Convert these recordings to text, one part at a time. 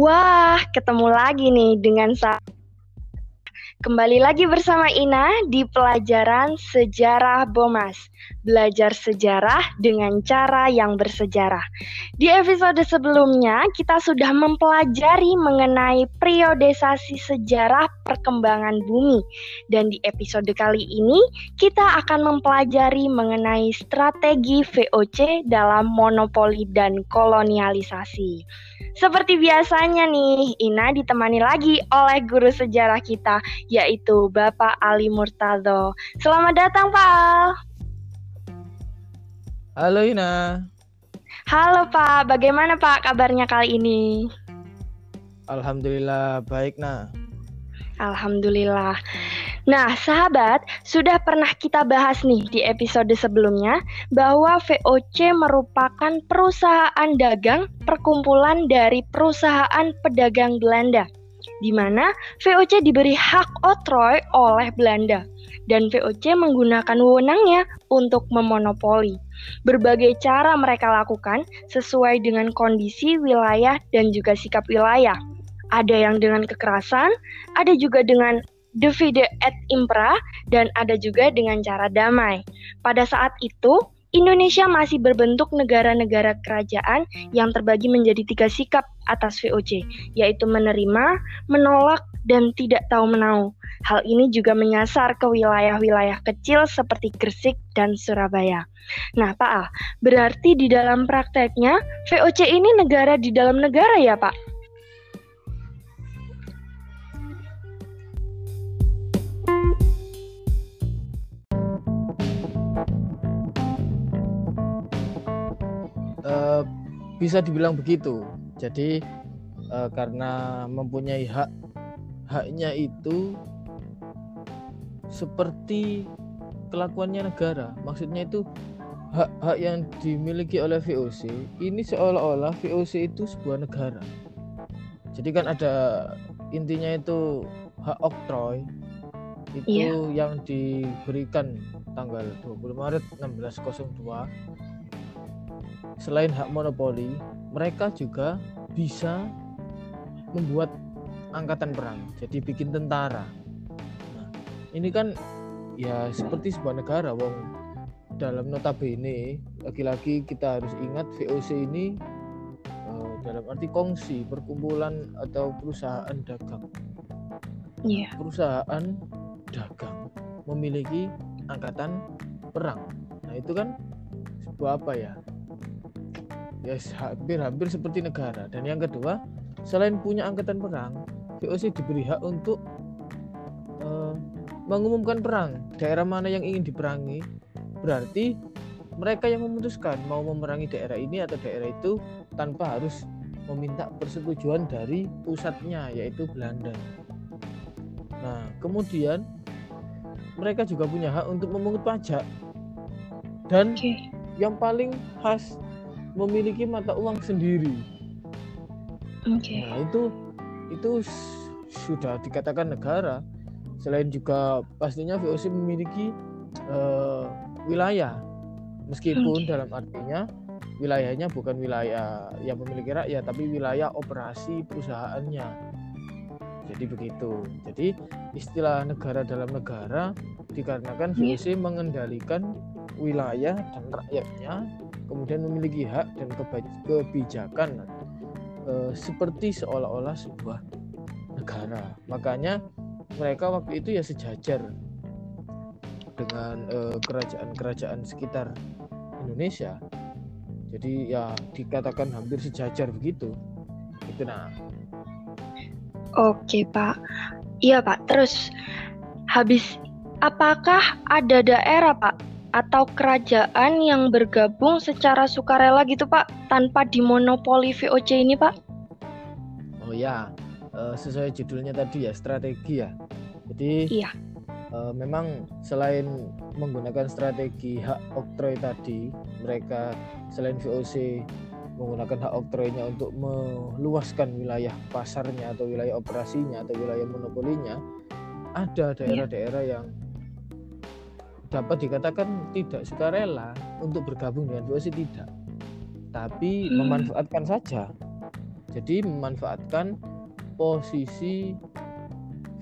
Wah, ketemu lagi nih dengan saya. Kembali lagi bersama Ina di pelajaran Sejarah Bomas. Belajar sejarah dengan cara yang bersejarah. Di episode sebelumnya, kita sudah mempelajari mengenai periodisasi sejarah perkembangan bumi. Dan di episode kali ini, kita akan mempelajari mengenai strategi VOC dalam monopoli dan kolonialisasi. Seperti biasanya nih, Ina ditemani lagi oleh guru sejarah kita, yaitu Bapak Ali Murtado. Selamat datang, Pak Halo Ina. Halo Pak, bagaimana Pak kabarnya kali ini? Alhamdulillah baik, Nah. Alhamdulillah. Nah, sahabat, sudah pernah kita bahas nih di episode sebelumnya bahwa VOC merupakan perusahaan dagang perkumpulan dari perusahaan pedagang Belanda, di mana VOC diberi hak otroy oleh Belanda dan VOC menggunakan wewenangnya untuk memonopoli. Berbagai cara mereka lakukan sesuai dengan kondisi wilayah dan juga sikap wilayah. Ada yang dengan kekerasan, ada juga dengan divide et impera, dan ada juga dengan cara damai. Pada saat itu, Indonesia masih berbentuk negara-negara kerajaan yang terbagi menjadi tiga sikap atas VOC, yaitu menerima, menolak, dan tidak tahu menau. Hal ini juga menyasar ke wilayah-wilayah kecil seperti Gresik dan Surabaya. Nah, Pak A, berarti di dalam prakteknya VOC ini negara di dalam negara ya, Pak? Bisa dibilang begitu. Jadi uh, karena mempunyai hak haknya itu seperti kelakuannya negara. Maksudnya itu hak-hak yang dimiliki oleh VOC ini seolah-olah VOC itu sebuah negara. Jadi kan ada intinya itu hak oktroy itu iya. yang diberikan tanggal 20 Maret 1602 selain hak monopoli, mereka juga bisa membuat angkatan perang. Jadi bikin tentara. Nah, ini kan ya seperti sebuah negara, wong dalam notabene lagi-lagi kita harus ingat VOC ini uh, dalam arti kongsi perkumpulan atau perusahaan dagang. Yeah. Perusahaan dagang memiliki angkatan perang. Nah itu kan sebuah apa ya? Ya hampir-hampir seperti negara. Dan yang kedua selain punya angkatan perang VOC diberi hak untuk uh, mengumumkan perang. Daerah mana yang ingin diperangi? Berarti mereka yang memutuskan mau memerangi daerah ini atau daerah itu tanpa harus meminta persetujuan dari pusatnya yaitu Belanda. Nah kemudian mereka juga punya hak untuk memungut pajak. Dan okay. yang paling khas memiliki mata uang sendiri. Okay. Nah, itu itu sudah dikatakan negara. Selain juga pastinya VOC memiliki uh, wilayah, meskipun okay. dalam artinya wilayahnya bukan wilayah yang memiliki rakyat, tapi wilayah operasi perusahaannya. Jadi begitu. Jadi istilah negara dalam negara dikarenakan VOC yeah. mengendalikan wilayah dan rakyatnya kemudian memiliki hak dan kebijakan e, seperti seolah-olah sebuah negara. Makanya mereka waktu itu ya sejajar dengan eh, kerajaan-kerajaan sekitar Indonesia. Jadi ya dikatakan hampir sejajar begitu. Itu nah. Oke, Pak. Iya, Pak. Terus habis apakah ada daerah, Pak, atau kerajaan yang bergabung secara sukarela gitu Pak tanpa dimonopoli VOC ini Pak? Oh ya, uh, sesuai judulnya tadi ya strategi ya. Jadi iya. Uh, memang selain menggunakan strategi hak oktroy tadi, mereka selain VOC menggunakan hak oktroynya untuk meluaskan wilayah pasarnya atau wilayah operasinya atau wilayah monopolinya, ada iya. daerah-daerah yang dapat dikatakan tidak sukarela untuk bergabung dengan VOC tidak tapi hmm. memanfaatkan saja Jadi memanfaatkan posisi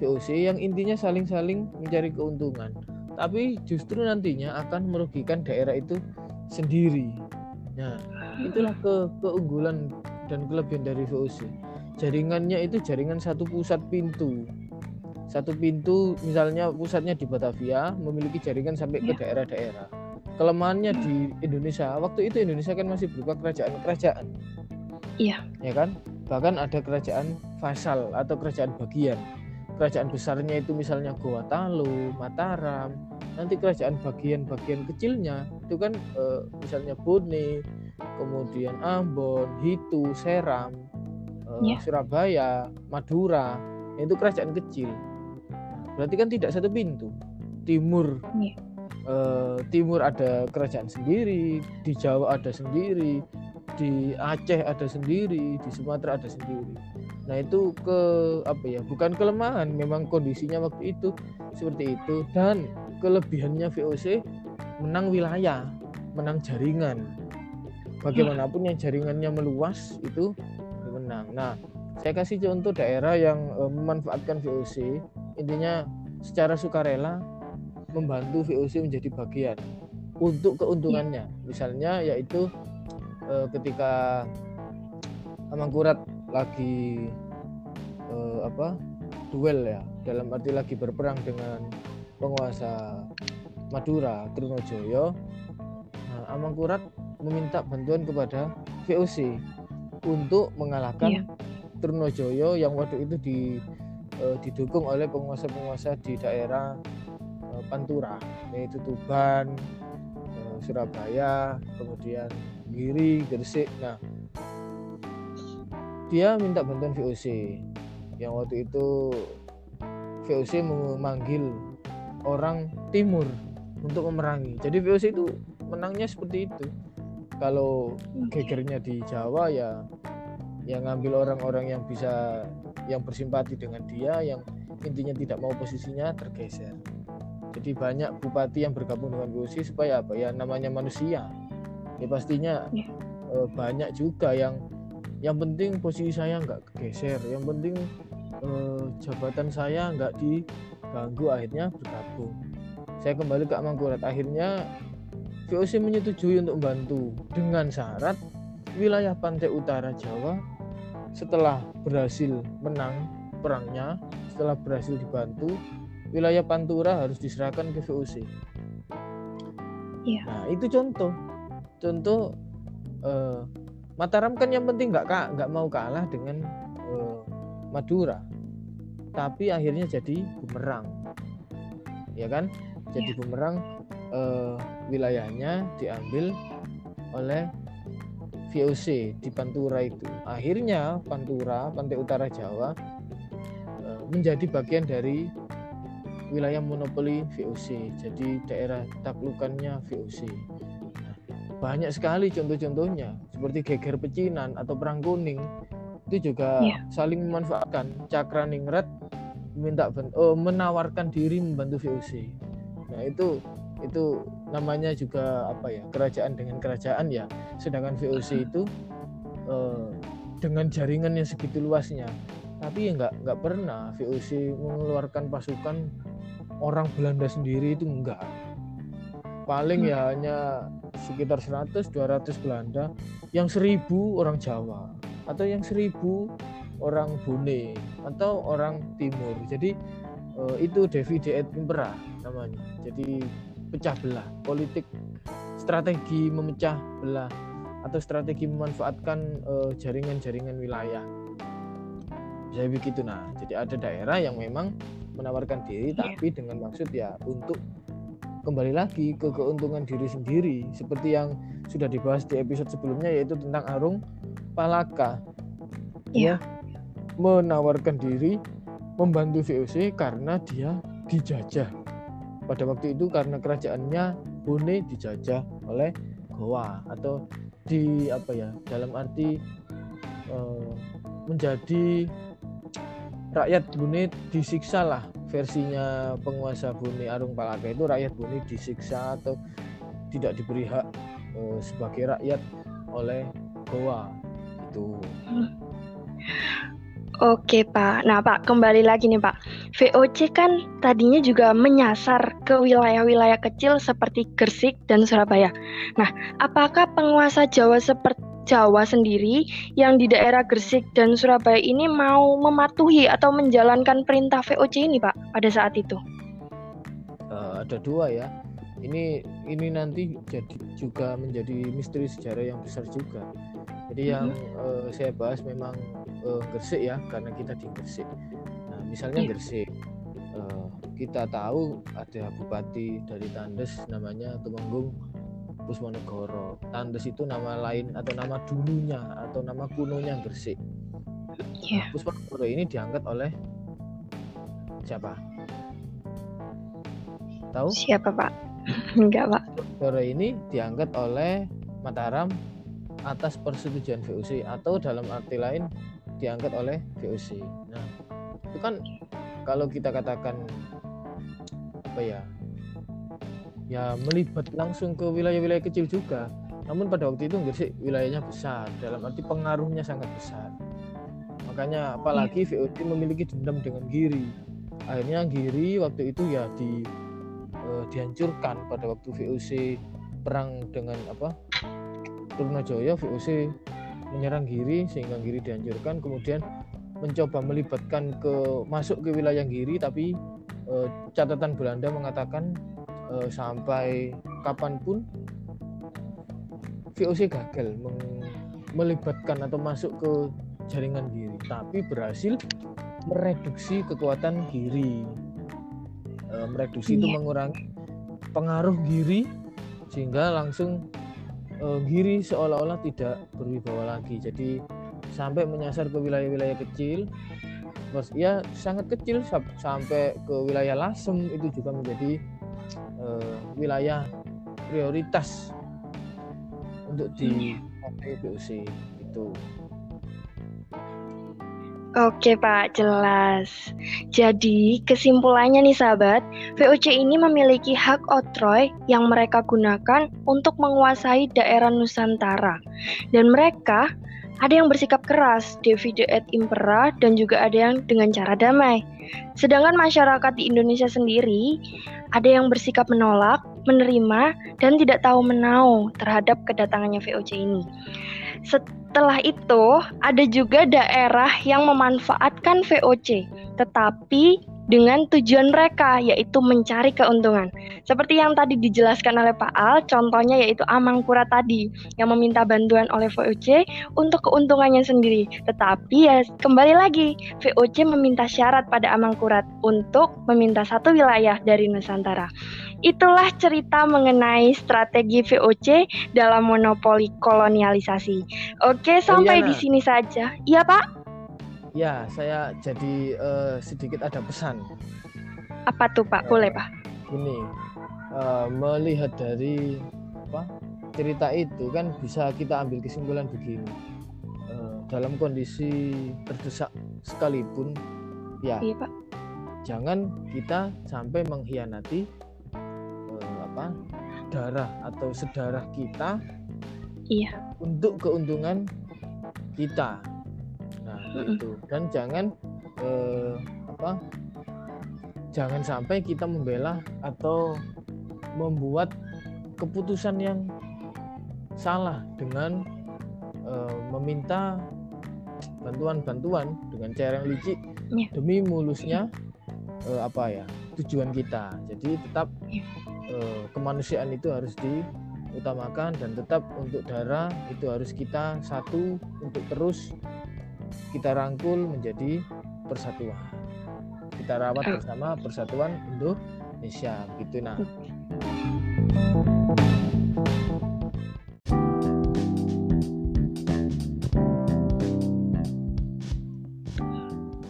VOC yang intinya saling-saling mencari keuntungan. Tapi justru nantinya akan merugikan daerah itu sendiri. Nah, itulah ke keunggulan dan kelebihan dari VOC. Jaringannya itu jaringan satu pusat pintu. Satu pintu misalnya pusatnya di Batavia memiliki jaringan sampai ke iya. daerah-daerah. Kelemahannya di Indonesia, waktu itu Indonesia kan masih berupa kerajaan-kerajaan. Iya. Ya kan? Bahkan ada kerajaan vasal atau kerajaan bagian kerajaan besarnya itu misalnya Goa Talu, Mataram, nanti kerajaan bagian-bagian kecilnya itu kan e, misalnya Bone, kemudian Ambon, Hitu, Seram, e, yeah. Surabaya, Madura, itu kerajaan kecil. Berarti kan tidak satu pintu. Timur, yeah. e, Timur ada kerajaan sendiri, di Jawa ada sendiri, di Aceh ada sendiri, di Sumatera ada sendiri. Nah itu ke apa ya? Bukan kelemahan, memang kondisinya waktu itu seperti itu dan kelebihannya VOC menang wilayah, menang jaringan. Bagaimanapun yang jaringannya meluas itu menang. Nah saya kasih contoh daerah yang e, memanfaatkan VOC, intinya secara sukarela membantu VOC menjadi bagian untuk keuntungannya. Misalnya yaitu e, ketika Amangkurat lagi uh, apa duel ya dalam arti lagi berperang dengan penguasa Madura Trunojoyo nah, Amangkurat meminta bantuan kepada VOC untuk mengalahkan yeah. Trunojoyo yang waktu itu di, uh, didukung oleh penguasa-penguasa di daerah uh, Pantura yaitu Tuban uh, Surabaya kemudian Giri Gresik. Nah dia minta bantuan VOC yang waktu itu VOC memanggil orang timur untuk memerangi. Jadi VOC itu menangnya seperti itu. Kalau gegernya di Jawa ya yang ngambil orang-orang yang bisa yang bersimpati dengan dia yang intinya tidak mau posisinya tergeser. Jadi banyak bupati yang bergabung dengan VOC supaya apa? Ya namanya manusia. Ya pastinya ya. Eh, banyak juga yang yang penting posisi saya nggak geser. Yang penting eh, jabatan saya nggak diganggu akhirnya bergabung. Saya kembali ke Amangkurat akhirnya VOC menyetujui untuk membantu dengan syarat wilayah pantai utara Jawa setelah berhasil menang perangnya setelah berhasil dibantu wilayah Pantura harus diserahkan ke VOC ya. nah itu contoh. Contoh eh, Mataram kan yang penting nggak nggak mau kalah dengan uh, Madura. Tapi akhirnya jadi bumerang. Ya kan? Jadi ya. bumerang uh, wilayahnya diambil oleh VOC di Pantura itu. Akhirnya Pantura Pantai Utara Jawa uh, menjadi bagian dari wilayah monopoli VOC jadi daerah taklukannya VOC banyak sekali contoh-contohnya seperti geger pecinan atau perang kuning. Itu juga yeah. saling memanfaatkan. Cakra ningrat minta oh, menawarkan diri membantu VOC nah itu itu namanya juga apa ya kerajaan dengan kerajaan ya. Sedangkan VOC itu eh, dengan jaringan yang segitu luasnya. Tapi ya nggak nggak pernah VOC mengeluarkan pasukan orang Belanda sendiri itu enggak paling hmm. ya hanya sekitar 100 200 Belanda. Yang 1000 orang Jawa. Atau yang 1000 orang Bone. Atau orang Timur. Jadi uh, itu Devi et Impera namanya. Jadi pecah belah politik strategi memecah belah atau strategi memanfaatkan uh, jaringan-jaringan wilayah bisa begitu nah jadi ada daerah yang memang menawarkan diri yeah. tapi dengan maksud ya untuk kembali lagi ke keuntungan diri sendiri seperti yang sudah dibahas di episode sebelumnya yaitu tentang Arung Palaka. Iya. Menawarkan diri membantu VOC karena dia dijajah. Pada waktu itu karena kerajaannya Bone dijajah oleh Goa atau di apa ya dalam arti uh, menjadi rakyat Bone disiksa lah versinya penguasa Bone Arung Palaka itu rakyat Bone disiksa atau tidak diberi hak e, sebagai rakyat oleh Goa itu. Oke Pak, nah Pak kembali lagi nih Pak VOC kan tadinya juga menyasar ke wilayah-wilayah kecil seperti Gersik dan Surabaya Nah apakah penguasa Jawa seperti Jawa sendiri yang di daerah Gersik dan Surabaya ini mau mematuhi atau menjalankan perintah VOC ini Pak pada saat itu? Uh, ada dua ya ini ini nanti jadi juga menjadi misteri sejarah yang besar juga jadi yang uh, saya bahas memang uh, Gresik ya karena kita di Gresik. Misalnya yeah. Gresik uh, kita tahu ada bupati dari Tandes namanya Tumenggung Pusmonegoro. Tandes itu nama lain atau nama dulunya atau nama kunonya Gresik. Yeah. Pusmonegoro ini diangkat oleh siapa? Tahu? Siapa Pak? Enggak Pak. Pusmonegoro ini diangkat oleh Mataram atas persetujuan VOC atau dalam arti lain diangkat oleh VOC. Nah, itu kan kalau kita katakan apa ya? Ya melibat langsung ke wilayah-wilayah kecil juga. Namun pada waktu itu sih wilayahnya besar, dalam arti pengaruhnya sangat besar. Makanya apalagi iya. VOC memiliki dendam dengan Giri. Akhirnya Giri waktu itu ya di uh, dihancurkan pada waktu VOC perang dengan apa Trunojoyo VOC menyerang Giri sehingga Giri dihancurkan kemudian mencoba melibatkan ke masuk ke wilayah Giri tapi e, catatan Belanda mengatakan e, sampai kapan pun VOC gagal melibatkan atau masuk ke jaringan Giri tapi berhasil mereduksi kekuatan Giri e, mereduksi iya. itu mengurangi pengaruh Giri sehingga langsung uh, Giri seolah-olah tidak berwibawa lagi. Jadi sampai menyasar ke wilayah-wilayah kecil, terus ya sangat kecil sampai ke wilayah Lasem itu juga menjadi uh, wilayah prioritas untuk di PBOC itu. Oke Pak, jelas. Jadi kesimpulannya nih sahabat, VOC ini memiliki hak otroy yang mereka gunakan untuk menguasai daerah Nusantara. Dan mereka ada yang bersikap keras, divide et impera, dan juga ada yang dengan cara damai. Sedangkan masyarakat di Indonesia sendiri ada yang bersikap menolak, menerima, dan tidak tahu menau terhadap kedatangannya VOC ini. Setelah itu, ada juga daerah yang memanfaatkan VOC, tetapi dengan tujuan mereka yaitu mencari keuntungan. Seperti yang tadi dijelaskan oleh Pak Al, contohnya yaitu Amangkura tadi yang meminta bantuan oleh VOC untuk keuntungannya sendiri. Tetapi ya kembali lagi, VOC meminta syarat pada Amangkurat untuk meminta satu wilayah dari Nusantara. Itulah cerita mengenai strategi VOC dalam monopoli kolonialisasi. Oke, sampai di sini saja. Iya, Pak? Ya, saya jadi uh, sedikit ada pesan. Apa tuh Pak? Boleh Pak? Ini uh, melihat dari apa cerita itu kan bisa kita ambil kesimpulan begini. Uh, dalam kondisi terdesak sekalipun, ya, iya, Pak. jangan kita sampai mengkhianati uh, apa darah atau sedarah kita. Iya. Untuk keuntungan kita itu dan jangan eh, apa jangan sampai kita membela atau membuat keputusan yang salah dengan eh, meminta bantuan-bantuan dengan cara yang licik ya. demi mulusnya eh, apa ya tujuan kita jadi tetap ya. eh, kemanusiaan itu harus diutamakan dan tetap untuk darah itu harus kita satu untuk terus kita rangkul menjadi persatuan kita rawat ah. bersama persatuan Indonesia gitu nah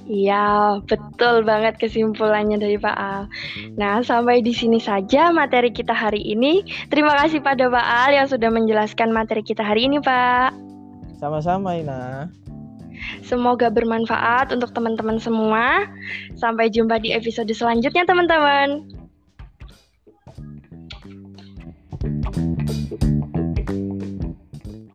Iya, betul banget kesimpulannya dari Pak Al. Nah, sampai di sini saja materi kita hari ini. Terima kasih pada Pak Al yang sudah menjelaskan materi kita hari ini, Pak. Sama-sama, Ina. Semoga bermanfaat untuk teman-teman semua. Sampai jumpa di episode selanjutnya, teman-teman.